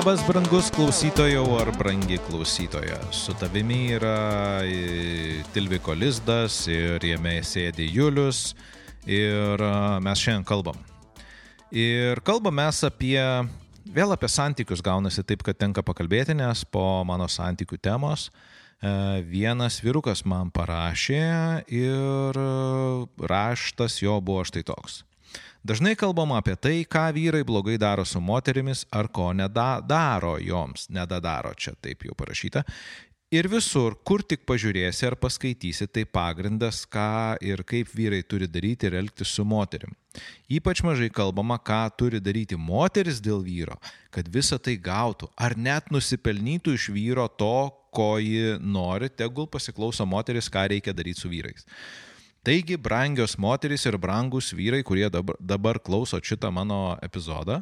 Labas, brangus klausytojau ar brangi klausytoja. Su tavimi yra Tilviko Lizdas ir jame sėdi Julius ir mes šiandien kalbam. Ir kalbam mes apie, vėl apie santykius gaunasi taip, kad tenka pakalbėti, nes po mano santykių temos e, vienas vyrukas man parašė ir raštas jo buvo štai toks. Dažnai kalbama apie tai, ką vyrai blogai daro su moterimis ar ko nedaro joms, nedadaro čia taip jau parašyta. Ir visur, kur tik pažiūrėsi ar paskaitysi, tai pagrindas, ką ir kaip vyrai turi daryti ir elgtis su moterim. Ypač mažai kalbama, ką turi daryti moteris dėl vyro, kad visa tai gautų, ar net nusipelnytų iš vyro to, ko ji nori, tegul pasiklauso moteris, ką reikia daryti su vyrais. Taigi, brangios moterys ir brangus vyrai, kurie dabar, dabar klauso šitą mano epizodą,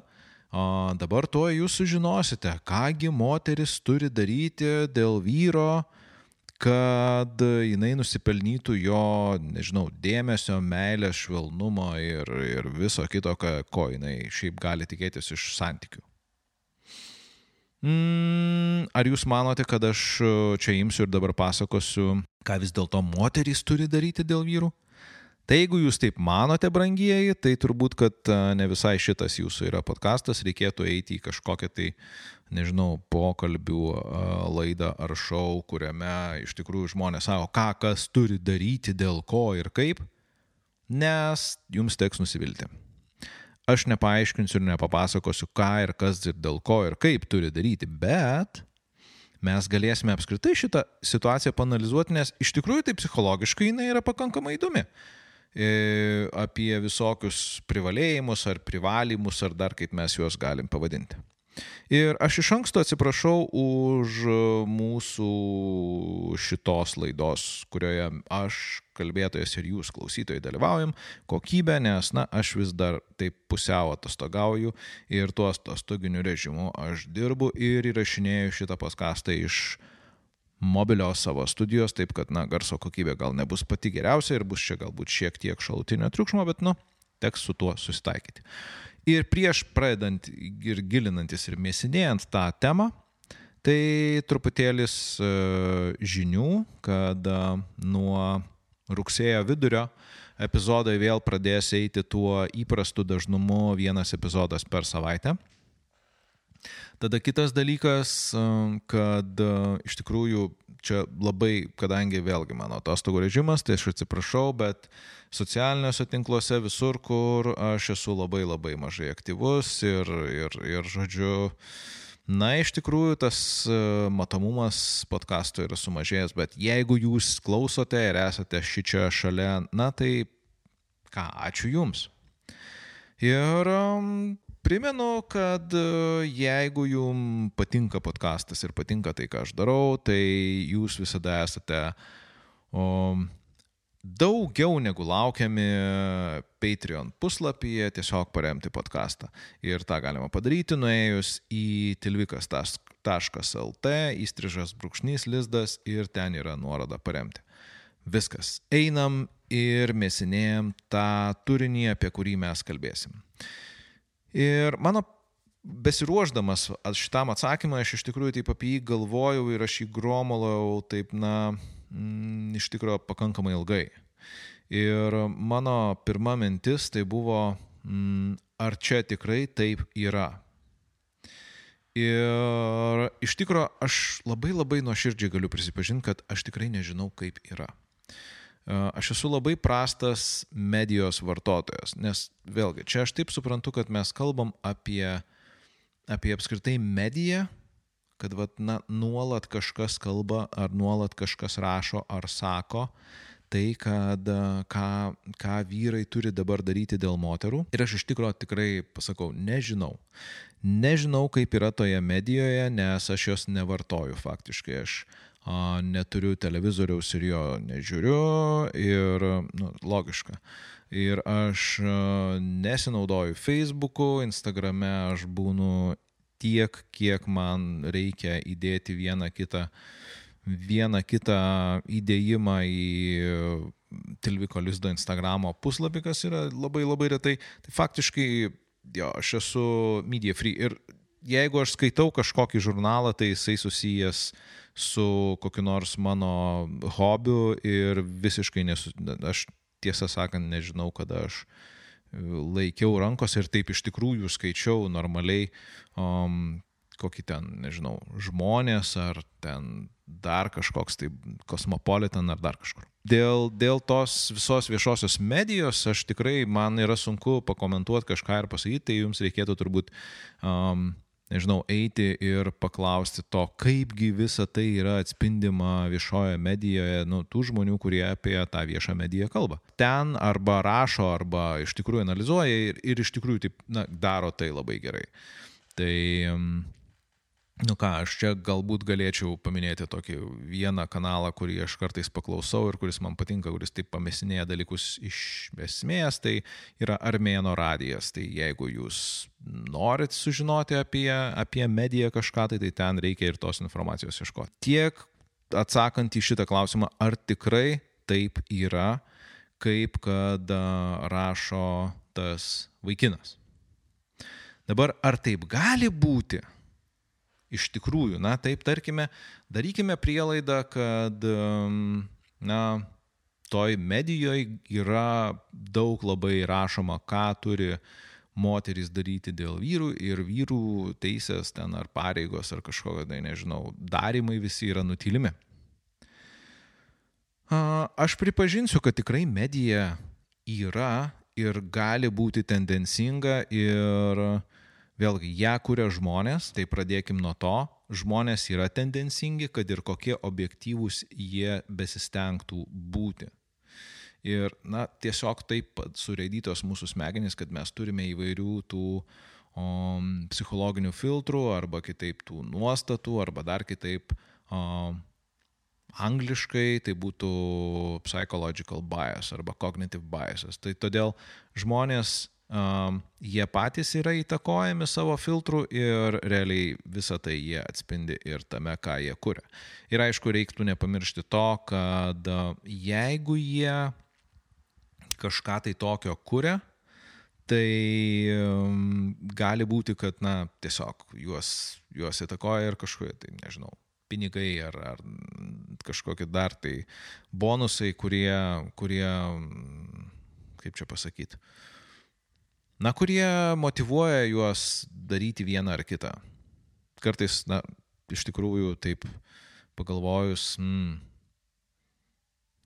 o dabar tuo jūs sužinosite, kągi moteris turi daryti dėl vyro, kad jinai nusipelnytų jo, nežinau, dėmesio, meilės, švelnumo ir, ir viso kito, ko jinai šiaip gali tikėtis iš santykių. Mm, ar jūs manote, kad aš čia imsiu ir dabar pasakosiu ką vis dėlto moterys turi daryti dėl vyrų? Tai jeigu jūs taip manote, brangieji, tai turbūt, kad ne visai šitas jūsų yra podkastas, reikėtų eiti į kažkokią tai, nežinau, pokalbių laidą ar šou, kuriame iš tikrųjų žmonės sako, ką kas turi daryti, dėl ko ir kaip, nes jums teks nusivilti. Aš nepaaiškinsiu ir nepapasakosiu, ką ir kas ir dėl ko ir kaip turi daryti, bet mes galėsime apskritai šitą situaciją panalizuoti, nes iš tikrųjų tai psichologiškai jinai yra pakankamai įdomi. E, apie visokius privalėjimus ar privalymus, ar dar kaip mes juos galim pavadinti. Ir aš iš anksto atsiprašau už mūsų šitos laidos, kurioje aš, kalbėtojas ir jūs klausytojai dalyvaujam, kokybę, nes, na, aš vis dar taip pusiau atostogauju ir tuo atostoginiu režimu aš dirbu ir įrašinėju šitą paskastą iš mobilios savo studijos, taip kad, na, garso kokybė gal nebus pati geriausia ir bus čia galbūt šiek tiek šalutinio triukšmo, bet, nu, teks su tuo susitaikyti. Ir prieš pradedant ir gilinantis ir mėsinėjant tą temą, tai truputėlis e, žinių, kad e, nuo rugsėjo vidurio epizodai vėl pradės eiti tuo įprastu dažnumu vienas epizodas per savaitę. Tada kitas dalykas, e, kad iš tikrųjų čia labai, kadangi vėlgi mano atostogų režimas, tai aš atsiprašau, bet socialiniuose tinkluose, visur, kur aš esu labai labai mažai aktyvus ir, ir, ir žodžiu, na, iš tikrųjų tas e, matomumas podkastų yra sumažėjęs, bet jeigu jūs klausote ir esate šį čia šalia, na tai ką, ačiū Jums. Ir primenu, kad e, jeigu Jums patinka podkastas ir patinka tai, ką aš darau, tai Jūs visada esate o, daugiau negu laukiami Patreon puslapyje tiesiog paremti podcastą. Ir tą galima padaryti nuėjus į tilvikas.lt, įstrižas brūkšnys lizdas ir ten yra nuoroda paremti. Viskas. Einam ir mėsinėjom tą turinį, apie kurį mes kalbėsim. Ir mano besiruoždamas šitam atsakymui, aš iš tikrųjų taip apie jį galvojau ir aš jį gromolau taip, na, mm, iš tikrųjų pakankamai ilgai. Ir mano pirma mintis tai buvo, mm, ar čia tikrai taip yra. Ir iš tikrųjų aš labai labai nuoširdžiai galiu prisipažinti, kad aš tikrai nežinau, kaip yra. Aš esu labai prastas medijos vartotojas, nes vėlgi, čia aš taip suprantu, kad mes kalbam apie, apie apskritai mediją, kad vat, na, nuolat kažkas kalba, ar nuolat kažkas rašo, ar sako tai, kad ką, ką vyrai turi dabar daryti dėl moterų. Ir aš iš tikrųjų tikrai pasakau, nežinau. Nežinau, kaip yra toje medijoje, nes aš jos nevartoju faktiškai. Aš a, neturiu televizoriaus ir jo nežiūriu ir, nu, logiška. Ir aš nesinaudoju Facebook'u, Instagram'e aš būnu tiek, kiek man reikia įdėti vieną kitą, vieną kitą įdėjimą į Tilviko Lizdo Instagramo puslapį, kas yra labai labai retai. Tai faktiškai, jo, aš esu media free ir jeigu aš skaitau kažkokį žurnalą, tai jisai susijęs su kokiu nors mano hobiu ir visiškai nesu, aš tiesą sakant nežinau, kada aš laikiau rankos ir taip iš tikrųjų skaičiau normaliai um, kokį ten, nežinau, žmonės ar ten dar kažkoks tai kosmopolitan ar dar kažkur. Dėl, dėl tos visos viešosios medijos aš tikrai, man yra sunku pakomentuoti kažką ir pasakyti, tai jums reikėtų turbūt, um, nežinau, eiti ir paklausti to, kaipgi visa tai yra atspindima viešoje medijoje, nu, tų žmonių, kurie apie tą viešą mediją kalba. Ten arba rašo, arba iš tikrųjų analizuoja ir, ir iš tikrųjų taip, na, daro tai labai gerai. Tai um, Nu ką, aš čia galbūt galėčiau paminėti tokį vieną kanalą, kurį aš kartais paklausau ir kuris man patinka, kuris taip pamesinėja dalykus iš esmės, tai yra Armėno radijas. Tai jeigu jūs norit sužinoti apie, apie mediją kažką, tai, tai ten reikia ir tos informacijos ieškoti. Tiek atsakant į šitą klausimą, ar tikrai taip yra, kaip kad rašo tas vaikinas. Dabar, ar taip gali būti? Iš tikrųjų, na taip, tarkime, darykime prielaidą, kad, na, toj medijoje yra daug labai rašoma, ką turi moteris daryti dėl vyrų ir vyrų teisės ten ar pareigos ar kažkokie, tai nežinau, darimai visi yra nutilimi. Aš pripažinsiu, kad tikrai medija yra ir gali būti tendencinga ir uh, Vėlgi, ją kuria žmonės, tai pradėkim nuo to, žmonės yra tendencingi, kad ir kokie objektyvūs jie besistengtų būti. Ir, na, tiesiog taip surėdytos mūsų smegenys, kad mes turime įvairių tų o, psichologinių filtrų, arba kitaip tų nuostatų, arba dar kitaip o, angliškai tai būtų psychological bias arba cognitive biasas. Tai todėl žmonės um, jie patys yra įtakojami savo filtrų ir realiai visą tai jie atspindi ir tame, ką jie kuria. Ir aišku, reiktų nepamiršti to, kad jeigu jie kažką tai tokio kuria, tai um, gali būti, kad, na, tiesiog juos, juos įtakoja ir kažkokie, tai nežinau, pinigai ar, ar kažkokie dar tai bonusai, kurie, kurie kaip čia pasakyti, na, kurie motivuoja juos daryti vieną ar kitą. Kartais, na, iš tikrųjų, taip pagalvojus, mm,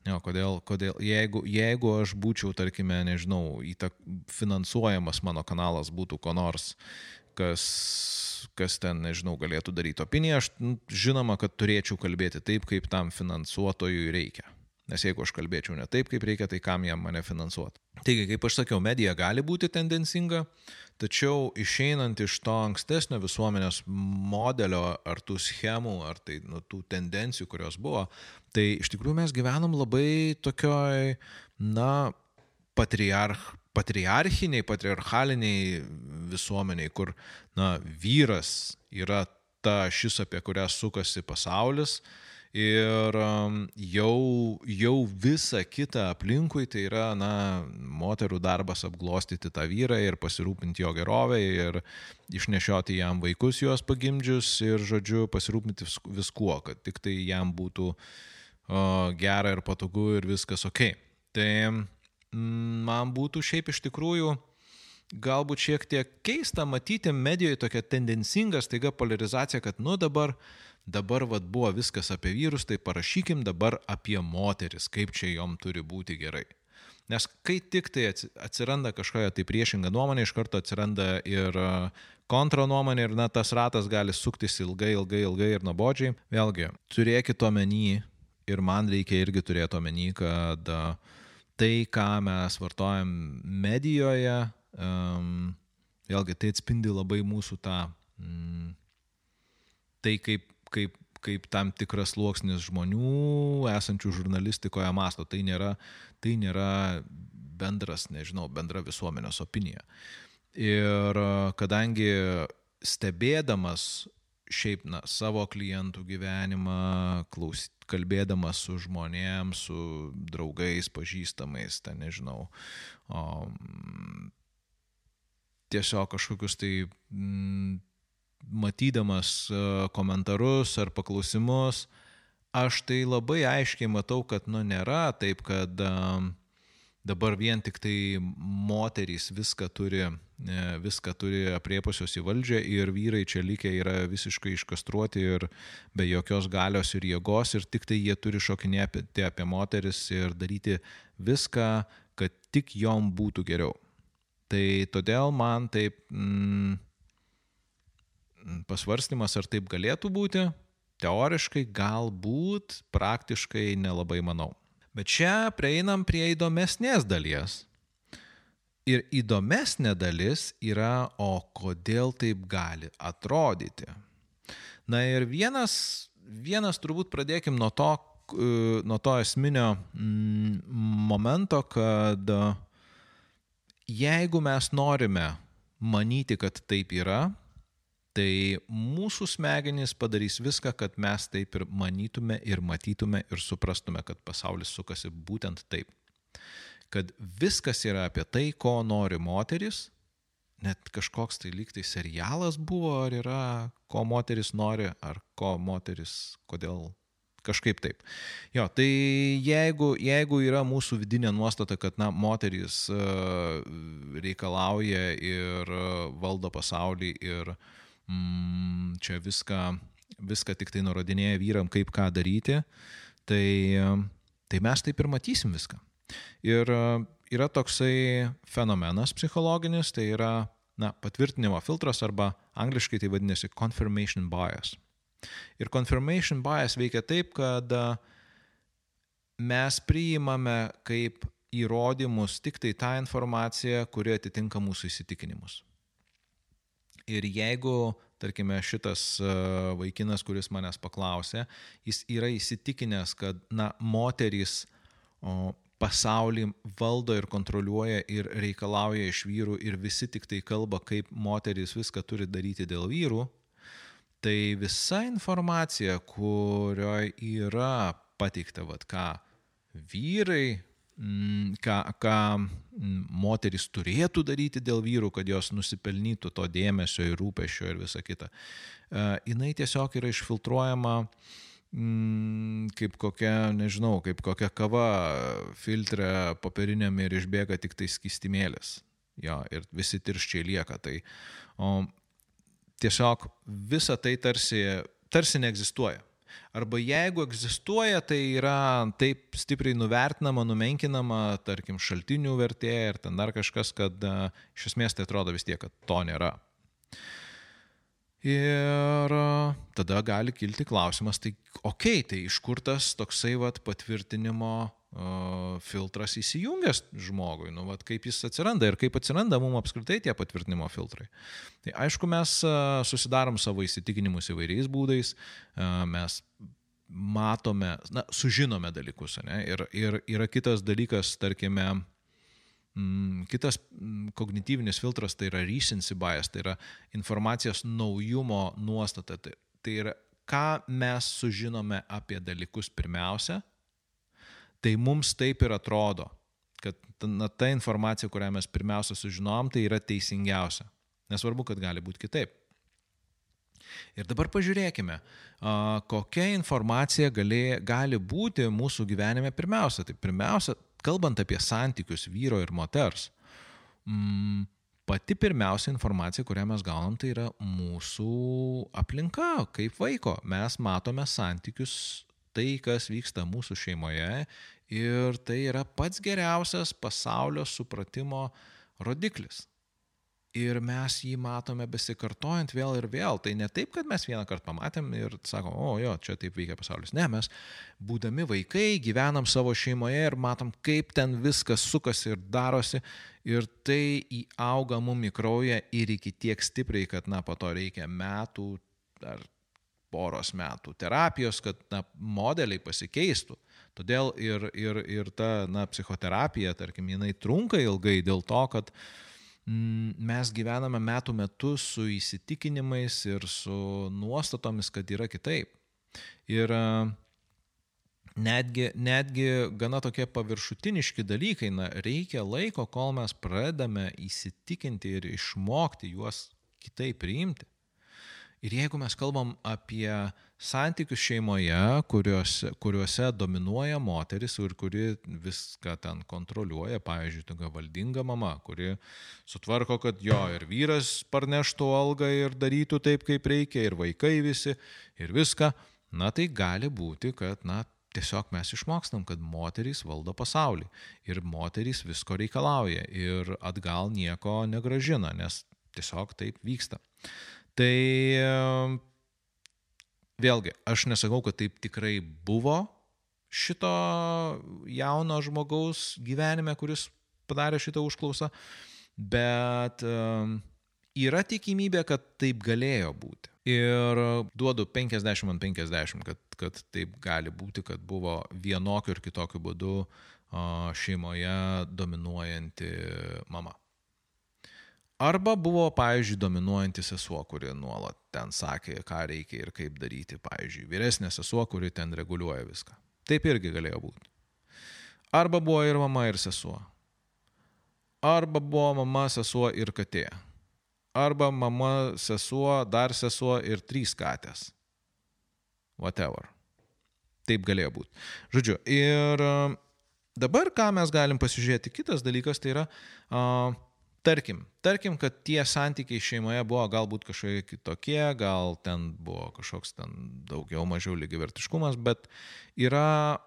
jo, kodėl, kodėl, jeigu, jeigu aš būčiau, tarkime, nežinau, įtak, finansuojamas mano kanalas būtų ko nors, kas, kas ten, nežinau, galėtų daryti opiniją, aš žinoma, kad turėčiau kalbėti taip, kaip tam finansuotojui reikia. Nes jeigu aš kalbėčiau ne taip, kaip reikia, tai kam jam mane finansuoti. Taigi, kaip aš sakiau, medija gali būti tendencinga, tačiau išeinant iš to ankstesnio visuomenės modelio ar tų schemų, ar tai nu, tų tendencijų, kurios buvo, tai iš tikrųjų mes gyvenam labai tokioj, na, patriarch, patriarchiniai, patriarchaliniai visuomeniai, kur, na, vyras yra ta šis, apie kurią sukasi pasaulis, Ir jau, jau visa kita aplinkui tai yra, na, moterų darbas apglostyti tą vyrą ir pasirūpinti jo gerovę ir išnešioti jam vaikus juos pagimdžius ir, žodžiu, pasirūpinti viskuo, kad tik tai jam būtų o, gera ir patogu ir viskas ok. Tai man būtų šiaip iš tikrųjų galbūt šiek tiek keista matyti medijoje tokią tendencingą staiga polarizaciją, kad nu dabar dabar vad buvo viskas apie vyrus, tai parašykim dabar apie moteris, kaip čia jom turi būti gerai. Nes kai tik tai atsiranda kažkokia tai priešinga nuomonė, iš karto atsiranda ir kontra nuomonė ir na, tas ratas gali suktis ilgai, ilgai, ilgai ir nuobodžiai. Vėlgi, turėkite omeny ir man reikia irgi turėti omeny, kad tai, ką mes vartojam medijoje, um, vėlgi tai atspindi labai mūsų tą, mm, tai kaip kaip, kaip tam tikras sluoksnis žmonių esančių žurnalistikoje masto. Tai nėra, tai nėra bendras, nežinau, bendra visuomenės opinija. Ir kadangi stebėdamas šiaip na, savo klientų gyvenimą, klaus, kalbėdamas su žmonėms, su draugais, pažįstamais, ten nežinau, o, tiesiog kažkokius tai m, matydamas komentarus ar paklausimus, aš tai labai aiškiai matau, kad, nu, nėra taip, kad uh, dabar vien tik tai moterys viską turi, e, viską turi apriepusios į valdžią ir vyrai čia likę yra visiškai iškastruoti ir be jokios galios ir jėgos ir tik tai jie turi šokinėti apie moteris ir daryti viską, kad tik jom būtų geriau. Tai todėl man taip mm, pasvarstymas, ar taip galėtų būti, teoriškai galbūt, praktiškai nelabai manau. Bet čia prieinam prie įdomesnės dalies. Ir įdomesnė dalis yra, o kodėl taip gali atrodyti. Na ir vienas, vienas turbūt pradėkim nuo to, nuo to esminio momento, kad jeigu mes norime manyti, kad taip yra, tai mūsų smegenys padarys viską, kad mes taip ir manytume ir matytume ir suprastume, kad pasaulis sukasi būtent taip. Kad viskas yra apie tai, ko nori moteris, net kažkoks tai lygtai serialas buvo, ar yra, ko moteris nori, ar ko moteris, kodėl kažkaip taip. Jo, tai jeigu, jeigu yra mūsų vidinė nuostata, kad na, moteris uh, reikalauja ir uh, valdo pasaulį ir uh, mm, čia viską, viską tik tai nurodinėja vyram, kaip ką daryti, tai, tai mes taip ir matysim viską. Ir yra toksai fenomenas psichologinis, tai yra na, patvirtinimo filtras arba angliškai tai vadinasi confirmation bias. Ir confirmation bias veikia taip, kad mes priimame kaip įrodymus tik tai tą informaciją, kuri atitinka mūsų įsitikinimus. Ir jeigu, tarkime, šitas e, vaikinas, kuris manęs paklausė, jis yra įsitikinęs, kad, na, moterys o, pasaulį valdo ir kontroliuoja ir reikalauja iš vyrų ir visi tik tai kalba, kaip moterys viską turi daryti dėl vyrų, tai visa informacija, kurioje yra pateikta, vad ką vyrai ką, ką mm, moteris turėtų daryti dėl vyrų, kad jos nusipelnytų to dėmesio ir rūpešio ir visa kita. Uh, jinai tiesiog yra išfiltruojama mm, kaip kokia, nežinau, kaip kokia kava filtre popieriniam ir išbėga tik tai skistimėlis. Jo, ir visi tirščiai lieka. Tai o, tiesiog visa tai tarsi, tarsi neegzistuoja. Arba jeigu egzistuoja, tai yra taip stipriai nuvertinama, numenkinama, tarkim, šaltinių vertė ir ten dar kažkas, kad uh, iš esmės tai atrodo vis tiek, kad to nėra. Ir tada gali kilti klausimas, tai okei, okay, tai iš kur tas toksai vat, patvirtinimo filtras įsijungęs žmogui, nu, vat, kaip jis atsiranda ir kaip atsiranda mums apskritai tie patvirtinimo filtrai. Tai aišku, mes susidarom savo įsitikinimus įvairiais būdais, mes matome, na, sužinome dalykus, ne? ir, ir yra kitas dalykas, tarkime, mm, Kitas mm, kognityvinis filtras tai yra recency bias, tai yra informacijos naujumo nuostata. Tai, tai yra, ką mes sužinome apie dalykus pirmiausia, tai mums taip ir atrodo, kad na, ta informacija, kurią mes pirmiausia sužinom, tai yra teisingiausia. Nesvarbu, kad gali būti kitaip. Ir dabar pažiūrėkime, kokia informacija gali, gali būti mūsų gyvenime pirmiausia. Tai pirmiausia, kalbant apie santykius vyro ir moters, mm, pati pirmiausia informacija, kurią mes gaunam, tai yra mūsų aplinka, kaip vaiko. Mes matome santykius tai, kas vyksta mūsų šeimoje ir tai yra pats geriausias pasaulio supratimo rodiklis. Ir mes jį matome besikartojant vėl ir vėl. Tai ne taip, kad mes vieną kartą pamatėm ir sakom, o jo, čia taip veikia pasaulis. Ne, mes būdami vaikai gyvenam savo šeimoje ir matom, kaip ten viskas sukasi ir darosi. Ir tai įauga mum į kraują ir iki tiek stipriai, kad, na, po to reikia metų ar poros metų terapijos, kad na, modeliai pasikeistų. Todėl ir, ir, ir ta na, psichoterapija, tarkim, jinai trunka ilgai dėl to, kad mm, mes gyvename metų metus su įsitikinimais ir su nuostatomis, kad yra kitaip. Ir netgi, netgi gana tokie paviršutiniški dalykai, na, reikia laiko, kol mes pradame įsitikinti ir išmokti juos kitaip priimti. Ir jeigu mes kalbam apie santykius šeimoje, kuriuose, kuriuose dominuoja moteris ir kuri viską ten kontroliuoja, pavyzdžiui, tokia valdinga mama, kuri sutvarko, kad jo ir vyras parneštų algą ir darytų taip, kaip reikia, ir vaikai visi, ir viską, na tai gali būti, kad, na, tiesiog mes išmokstam, kad moterys valdo pasaulį ir moterys visko reikalauja ir atgal nieko negražina, nes tiesiog taip vyksta. Tai vėlgi, aš nesakau, kad taip tikrai buvo šito jauno žmogaus gyvenime, kuris padarė šitą užklausą, bet yra tikimybė, kad taip galėjo būti. Ir duodu 50 ant 50, kad, kad taip gali būti, kad buvo vienokiu ir kitokiu būdu šeimoje dominuojanti mama. Arba buvo, pavyzdžiui, dominuojanti sesuo, kuri nuolat ten sakė, ką reikia ir kaip daryti, pavyzdžiui, vyresnė sesuo, kuri ten reguliuoja viską. Taip irgi galėjo būti. Arba buvo ir mama, ir sesuo. Arba buvo mama, sesuo ir katė. Arba mama, sesuo, dar sesuo ir trys katės. Whatever. Taip galėjo būti. Žodžiu, ir dabar ką mes galim pasižiūrėti, kitas dalykas tai yra uh, Tarkim, tarkim, kad tie santykiai šeimoje buvo galbūt kažkokie kitokie, gal ten buvo kažkoks ten daugiau mažiau lygivertiškumas, bet yra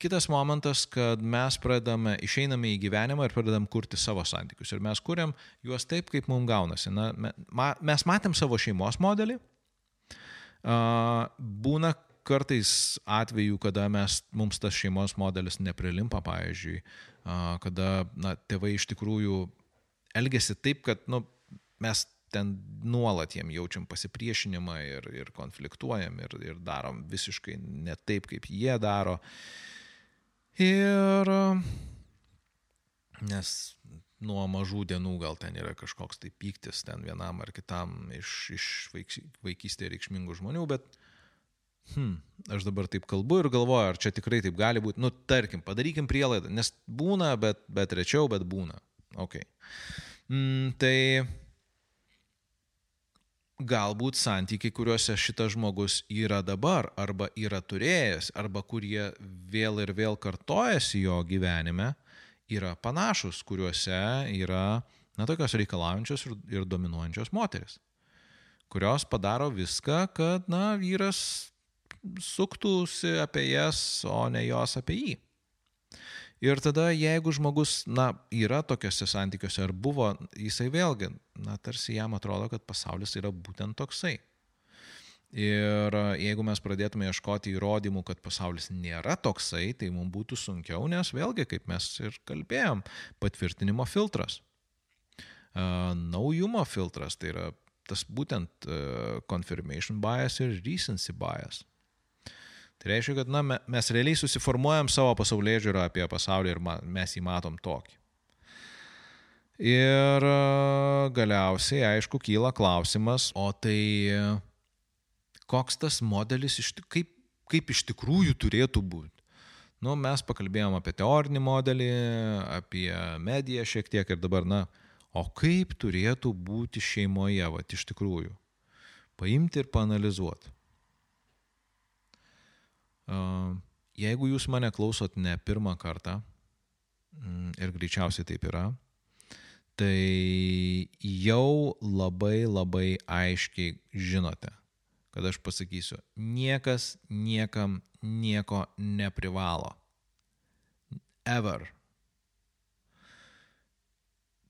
kitas momentas, kad mes pradame, išeiname į gyvenimą ir pradedam kurti savo santykius. Ir mes kuriam juos taip, kaip mums gaunasi. Na, mes matėm savo šeimos modelį. Būna kartais atvejų, kada mes, mums tas šeimos modelis neprilimpa, pavyzdžiui, kada na, tėvai iš tikrųjų elgesi taip, kad nu, mes ten nuolat jiem jaučiam pasipriešinimą ir, ir konfliktuojam ir, ir darom visiškai ne taip, kaip jie daro. Ir nes nuo mažų dienų gal ten yra kažkoks tai pyktis ten vienam ar kitam iš, iš vaikystėje reikšmingų žmonių, bet hmm, aš dabar taip kalbu ir galvoju, ar čia tikrai taip gali būti. Nu, tarkim, padarykim prielaidą, nes būna, bet, bet rečiau, bet būna. Okay. Mm, tai galbūt santykiai, kuriuose šitas žmogus yra dabar, arba yra turėjęs, arba kurie vėl ir vėl kartojasi jo gyvenime, yra panašus, kuriuose yra, na, tokios reikalaujančios ir, ir dominuojančios moteris, kurios padaro viską, kad, na, vyras suktųsi apie jas, o ne jos apie jį. Ir tada, jeigu žmogus, na, yra tokiuose santykiuose ar buvo, jisai vėlgi, na, tarsi jam atrodo, kad pasaulis yra būtent toksai. Ir jeigu mes pradėtume ieškoti įrodymų, kad pasaulis nėra toksai, tai mums būtų sunkiau, nes vėlgi, kaip mes ir kalbėjom, patvirtinimo filtras. Naujumo filtras, tai yra tas būtent confirmation bias ir recency bias. Tai reiškia, kad na, mes realiai susiformuojam savo pasaulyje žiūrą apie pasaulį ir mes jį matom tokį. Ir e, galiausiai, aišku, kyla klausimas, o tai koks tas modelis, kaip, kaip iš tikrųjų turėtų būti. Nu, mes pakalbėjom apie teorinį modelį, apie mediją šiek tiek ir dabar, na, o kaip turėtų būti šeimoje, va, iš tikrųjų. Paimti ir panalizuoti. Jeigu jūs mane klausot ne pirmą kartą, mm, ir greičiausiai taip yra, tai jau labai labai aiškiai žinote, kad aš pasakysiu, niekas niekam nieko neprivalo. Ever.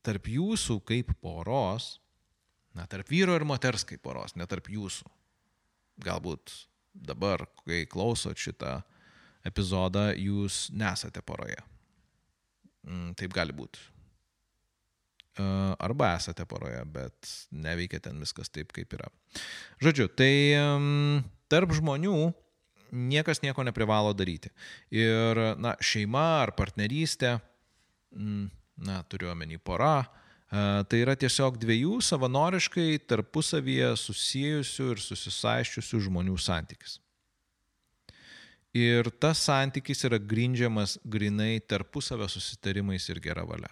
Tarp jūsų kaip poros, na, tarp vyro ir moters kaip poros, ne tarp jūsų. Galbūt dabar, kai klausot šitą epizodą, jūs nesate poroje. Mm, taip gali būti. E, arba esate poroje, bet neveikia ten viskas taip, kaip yra. Žodžiu, tai tarp žmonių niekas nieko neprivalo daryti. Ir, na, šeima ar partnerystė, mm, na, turiu omeny pora, Tai yra tiesiog dviejų savanoriškai tarpusavyje susijusių ir susisaiščiusių žmonių santykis. Ir tas santykis yra grindžiamas grinai tarpusavio susitarimais ir gera valia.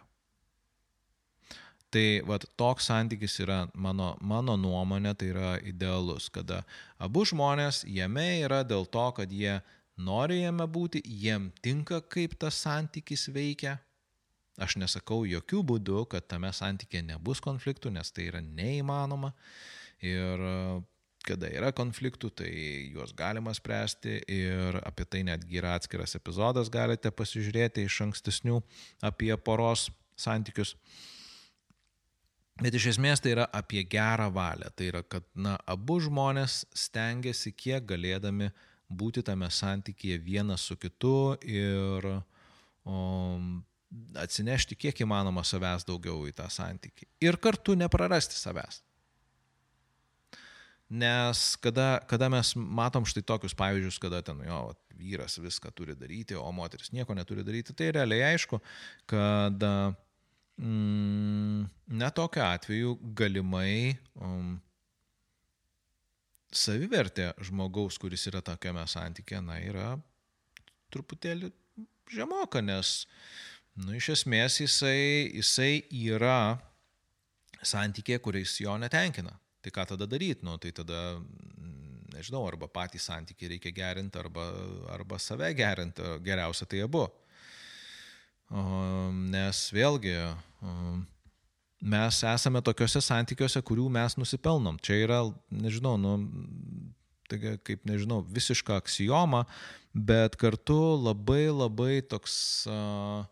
Tai vat, toks santykis yra mano, mano nuomonė, tai yra idealus, kada abu žmonės jame yra dėl to, kad jie nori jame būti, jiem tinka, kaip tas santykis veikia. Aš nesakau jokių būdų, kad tame santykė nebus konfliktų, nes tai yra neįmanoma. Ir kada yra konfliktų, tai juos galima spręsti ir apie tai netgi yra atskiras epizodas, galite pasižiūrėti iš ankstesnių apie poros santykius. Bet iš esmės tai yra apie gerą valią. Tai yra, kad na, abu žmonės stengiasi kiek galėdami būti tame santykėje vienas su kitu ir um, atsinešti kiek įmanoma savęs daugiau į tą santykį. Ir kartu neprarasti savęs. Nes kada, kada mes matom štai tokius pavyzdžius, kada ten jo vyras viską turi daryti, o moteris nieko neturi daryti, tai realiai aišku, kad mm, netokiu atveju galimai um, savivertė žmogaus, kuris yra tokiame santykė, na, yra truputėlį žemoka, nes, nu, iš esmės jisai, jisai yra santykė, kuris jo netenkina. Tai ką tada daryti? Nu, tai tada, mm, nežinau, arba patį santykį reikia gerinti, arba, arba save gerinti, geriausia tai abu. Nes vėlgi, mes esame tokiuose santykiuose, kurių mes nusipelnom. Čia yra, nežinau, nu, tai kaip, nežinau, visiška aksijoma, bet kartu labai labai toks uh,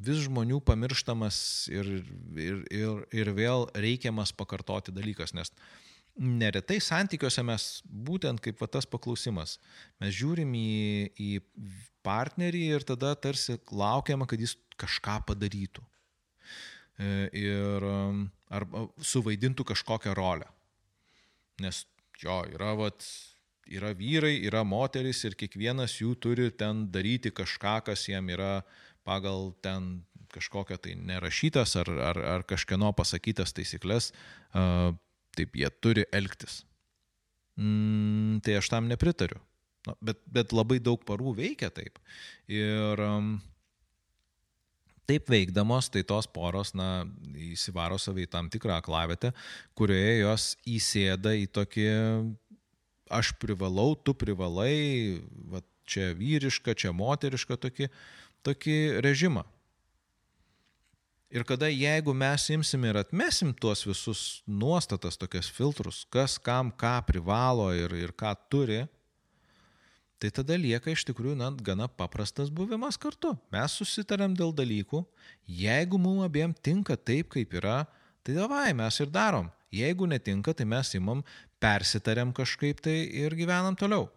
vis žmonių pamirštamas ir, ir, ir, ir vėl reikiamas pakartoti dalykas, nes neretai santykiuose mes būtent kaip va, tas paklausimas, mes žiūrim į, į partnerį ir tada tarsi laukiama, kad jis kažką padarytų. E, ir arba suvaidintų kažkokią rolę. Nes jo, yra, vat, yra vyrai, yra moteris ir kiekvienas jų turi ten daryti kažką, kas jam yra uh, pagal ten kažkokią tai nerašytas ar, ar, ar kažkieno pasakytas taisyklės, uh, taip jie turi elgtis. Mm, tai aš tam nepritariu. Na, bet, bet labai daug parų veikia taip. Ir um, taip veikdamos, tai tos poros, na, įsivaro savai tam tikrą aklavietę, kurioje jos įsėda į tokį aš privalau, tu privalai, va, čia vyriška, čia moteriška tokį, tokį režimą. Ir kada jeigu mes imsim ir atmesim tuos visus nuostatas, tokias filtrus, kas kam ką privalo ir, ir ką turi, tai tada lieka iš tikrųjų net gana paprastas buvimas kartu. Mes susitarėm dėl dalykų, jeigu mums abiem tinka taip, kaip yra, tai davai mes ir darom. Jeigu netinka, tai mes imam, persitarėm kažkaip tai ir gyvenam toliau.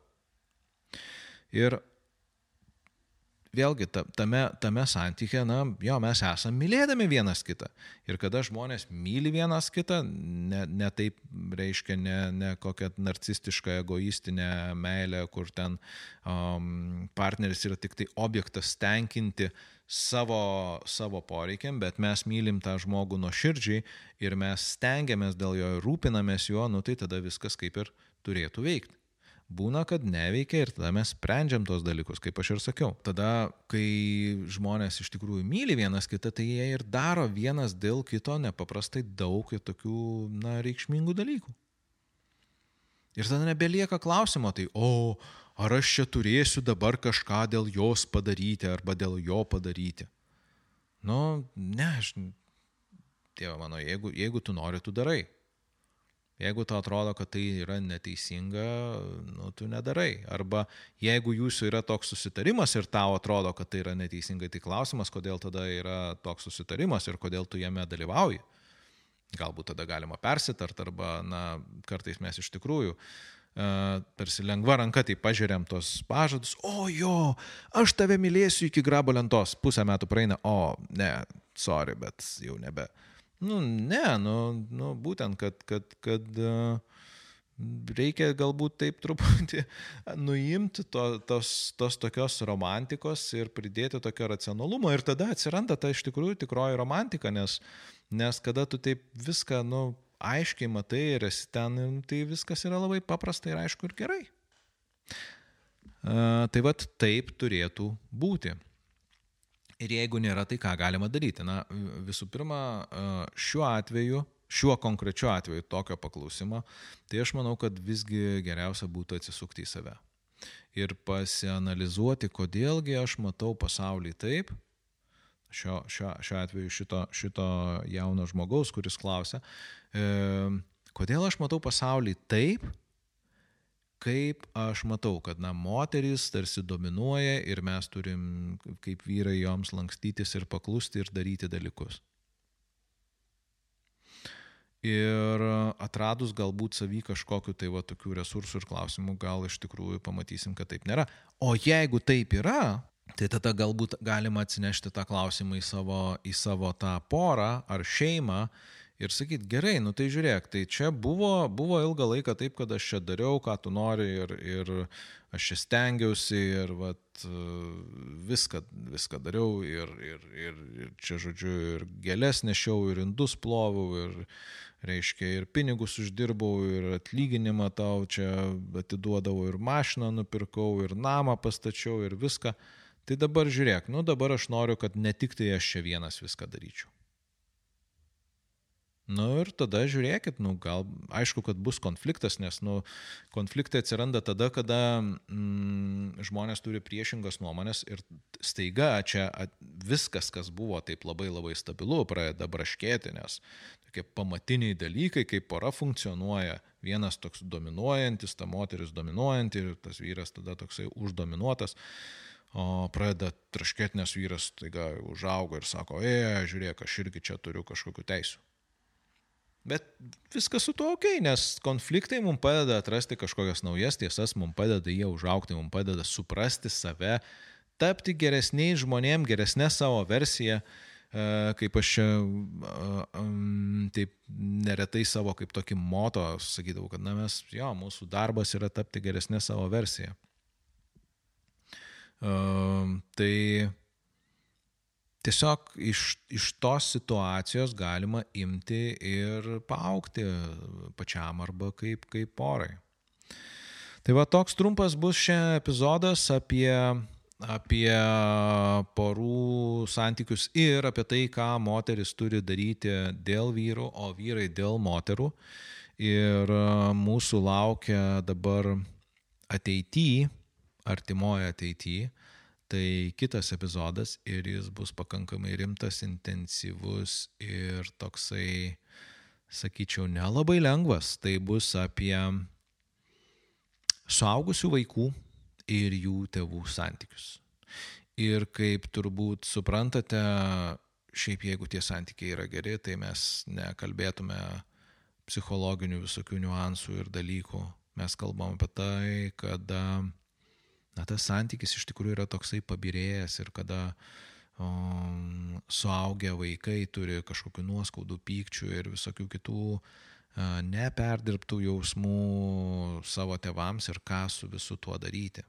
Ir vėlgi tame, tame santykė, na, jo, mes esame mylėdami vienas kitą. Ir kada žmonės myli vienas kitą, ne, ne taip reiškia, ne, ne kokią narcistišką, egoistinę meilę, kur ten um, partneris yra tik tai objektas tenkinti savo, savo poreikiam, bet mes mylim tą žmogų nuo širdžiai ir mes stengiamės dėl jo ir rūpinamės juo, nu tai tada viskas kaip ir turėtų veikti. Būna, kad neveikia ir tada mes sprendžiam tos dalykus, kaip aš ir sakiau. Tada, kai žmonės iš tikrųjų myli vienas kitą, tai jie ir daro vienas dėl kito nepaprastai daug ir tokių, na, reikšmingų dalykų. Ir tada nebelieka klausimo, tai, o, ar aš čia turėsiu dabar kažką dėl jos padaryti arba dėl jo padaryti. Nu, ne, aš, tėva mano, jeigu, jeigu tu nori, tu darai. Jeigu tau atrodo, kad tai yra neteisinga, nu, tu nedarai. Arba jeigu jūsų yra toks susitarimas ir tau atrodo, kad tai yra neteisinga, tai klausimas, kodėl tada yra toks susitarimas ir kodėl tu jame dalyvauji. Galbūt tada galima persitart, arba, na, kartais mes iš tikrųjų Uh, tarsi lengva ranka tai pažiūrėm tos pažadus, o jo, aš tave mylėsiu iki grabo lentos, pusę metų praeina, o ne, sorry, bet jau nebe. Uh, Nu, ne, nu, nu būtent, kad, kad, kad uh, reikia galbūt taip truputį nuimti to, tos, tos tokios romantikos ir pridėti tokio racionalumo ir tada atsiranda ta iš tikrųjų tikroji romantika, nes, nes kada tu taip viską, nu, aiškiai matai ir esi ten, tai viskas yra labai paprasta ir aišku ir gerai. Uh, tai vad taip turėtų būti. Ir jeigu nėra, tai ką galima daryti? Na, visų pirma, šiuo atveju, šiuo konkrečiu atveju tokio paklausimo, tai aš manau, kad visgi geriausia būtų atsisukti į save. Ir pasianalizuoti, kodėlgi aš matau pasaulį taip, šio, šio, šio atveju šito, šito jauno žmogaus, kuris klausia, e, kodėl aš matau pasaulį taip, kaip aš matau, kad, na, moteris tarsi dominuoja ir mes turim kaip vyrai joms lankstytis ir paklusti ir daryti dalykus. Ir atradus galbūt savy kažkokiu tai va tokių resursų ir klausimų, gal iš tikrųjų pamatysim, kad taip nėra. O jeigu taip yra, tai tada galbūt galima atsinešti tą klausimą į savo, į savo tą porą ar šeimą ir sakyt, gerai, nu tai žiūrėk, tai čia buvo, buvo ilgą laiką taip, kad aš čia dariau, ką tu nori ir, ir aš čia stengiausi ir vat, viską, viską dariau ir, ir, ir, ir čia, žodžiu, ir gėlės nešiau, ir indus plovau, ir, reiškia, ir pinigus uždirbau, ir atlyginimą tau čia atiduodavau, ir mašiną nupirkau, ir namą pastačiau, ir viską. Tai dabar žiūrėk, nu dabar aš noriu, kad ne tik tai aš čia vienas viską daryčiau. Nu ir tada žiūrėkit, nu gal aišku, kad bus konfliktas, nes nu, konfliktai atsiranda tada, kada mm, žmonės turi priešingas nuomonės ir staiga čia at, viskas, kas buvo taip labai labai stabilu, pradeda braškėti, nes tokie pamatiniai dalykai, kaip pora funkcionuoja, vienas toks dominuojantis, ta moteris dominuojanti ir tas vyras tada toksai uždominuotas. O pradeda traškėti, nes vyras taiga užaugo ir sako, e, žiūrėk, aš irgi čia turiu kažkokiu teisų. Bet viskas su tuo ok, nes konfliktai mums padeda atrasti kažkokias naujas tiesas, mums padeda jie užaukti, mums padeda suprasti save, tapti geresniais žmonėm, geresnė savo versiją, e, kaip aš čia taip neretai savo kaip tokį moto sakydavau, kad na mes, jo, mūsų darbas yra tapti geresnė savo versiją. Tai tiesiog iš, iš tos situacijos galima imti ir paaukti pačiam arba kaip, kaip porai. Tai va toks trumpas bus šiandien epizodas apie, apie porų santykius ir apie tai, ką moteris turi daryti dėl vyrų, o vyrai dėl moterų. Ir mūsų laukia dabar ateityje, artimoje ateityje, tai kitas epizodas ir jis bus pakankamai rimtas, intensyvus ir toksai, sakyčiau, nelabai lengvas. Tai bus apie suaugusių vaikų ir jų tėvų santykius. Ir kaip turbūt suprantate, šiaip jeigu tie santykiai yra geri, tai mes nekalbėtume psichologinių visokių niuansų ir dalykų. Mes kalbam apie tai, kad na, tas santykis iš tikrųjų yra toksai pabirėjęs ir kada um, suaugę vaikai turi kažkokių nuoskaudų, pykčių ir visokių kitų uh, neperdirbtų jausmų savo tevams ir ką su visu tuo daryti.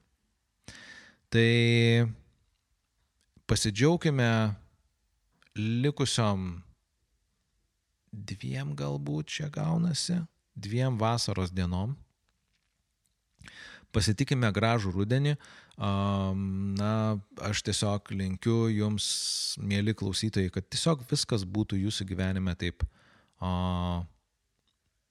Tai pasidžiaugime likusiom dviem galbūt čia gaunasi, dviem vasaros dienom pasitikime gražų rudenį. Na, aš tiesiog linkiu jums, mėly klausytojai, kad tiesiog viskas būtų jūsų gyvenime taip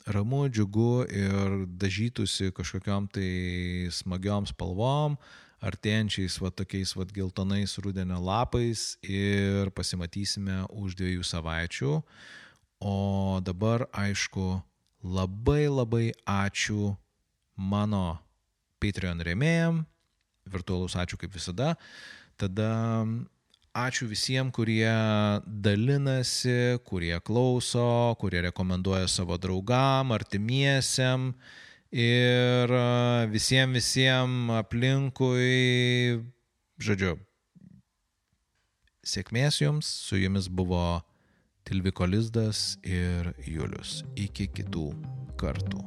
ramu, džiugu ir dažytųsi kažkokiam tai smagiom spalvom, artėjančiais va tokiais va geltonais rudenio lapais ir pasimatysime už dviejų savaičių. O dabar, aišku, labai labai ačiū mano Patreon rėmėjam, virtualus ačiū kaip visada. Tada ačiū visiems, kurie dalinasi, kurie klauso, kurie rekomenduoja savo draugam, artimiesiam ir visiems visiems aplinkui, žodžiu, sėkmės jums, su jumis buvo Tilviko Lizdas ir Julius. Iki kitų kartų.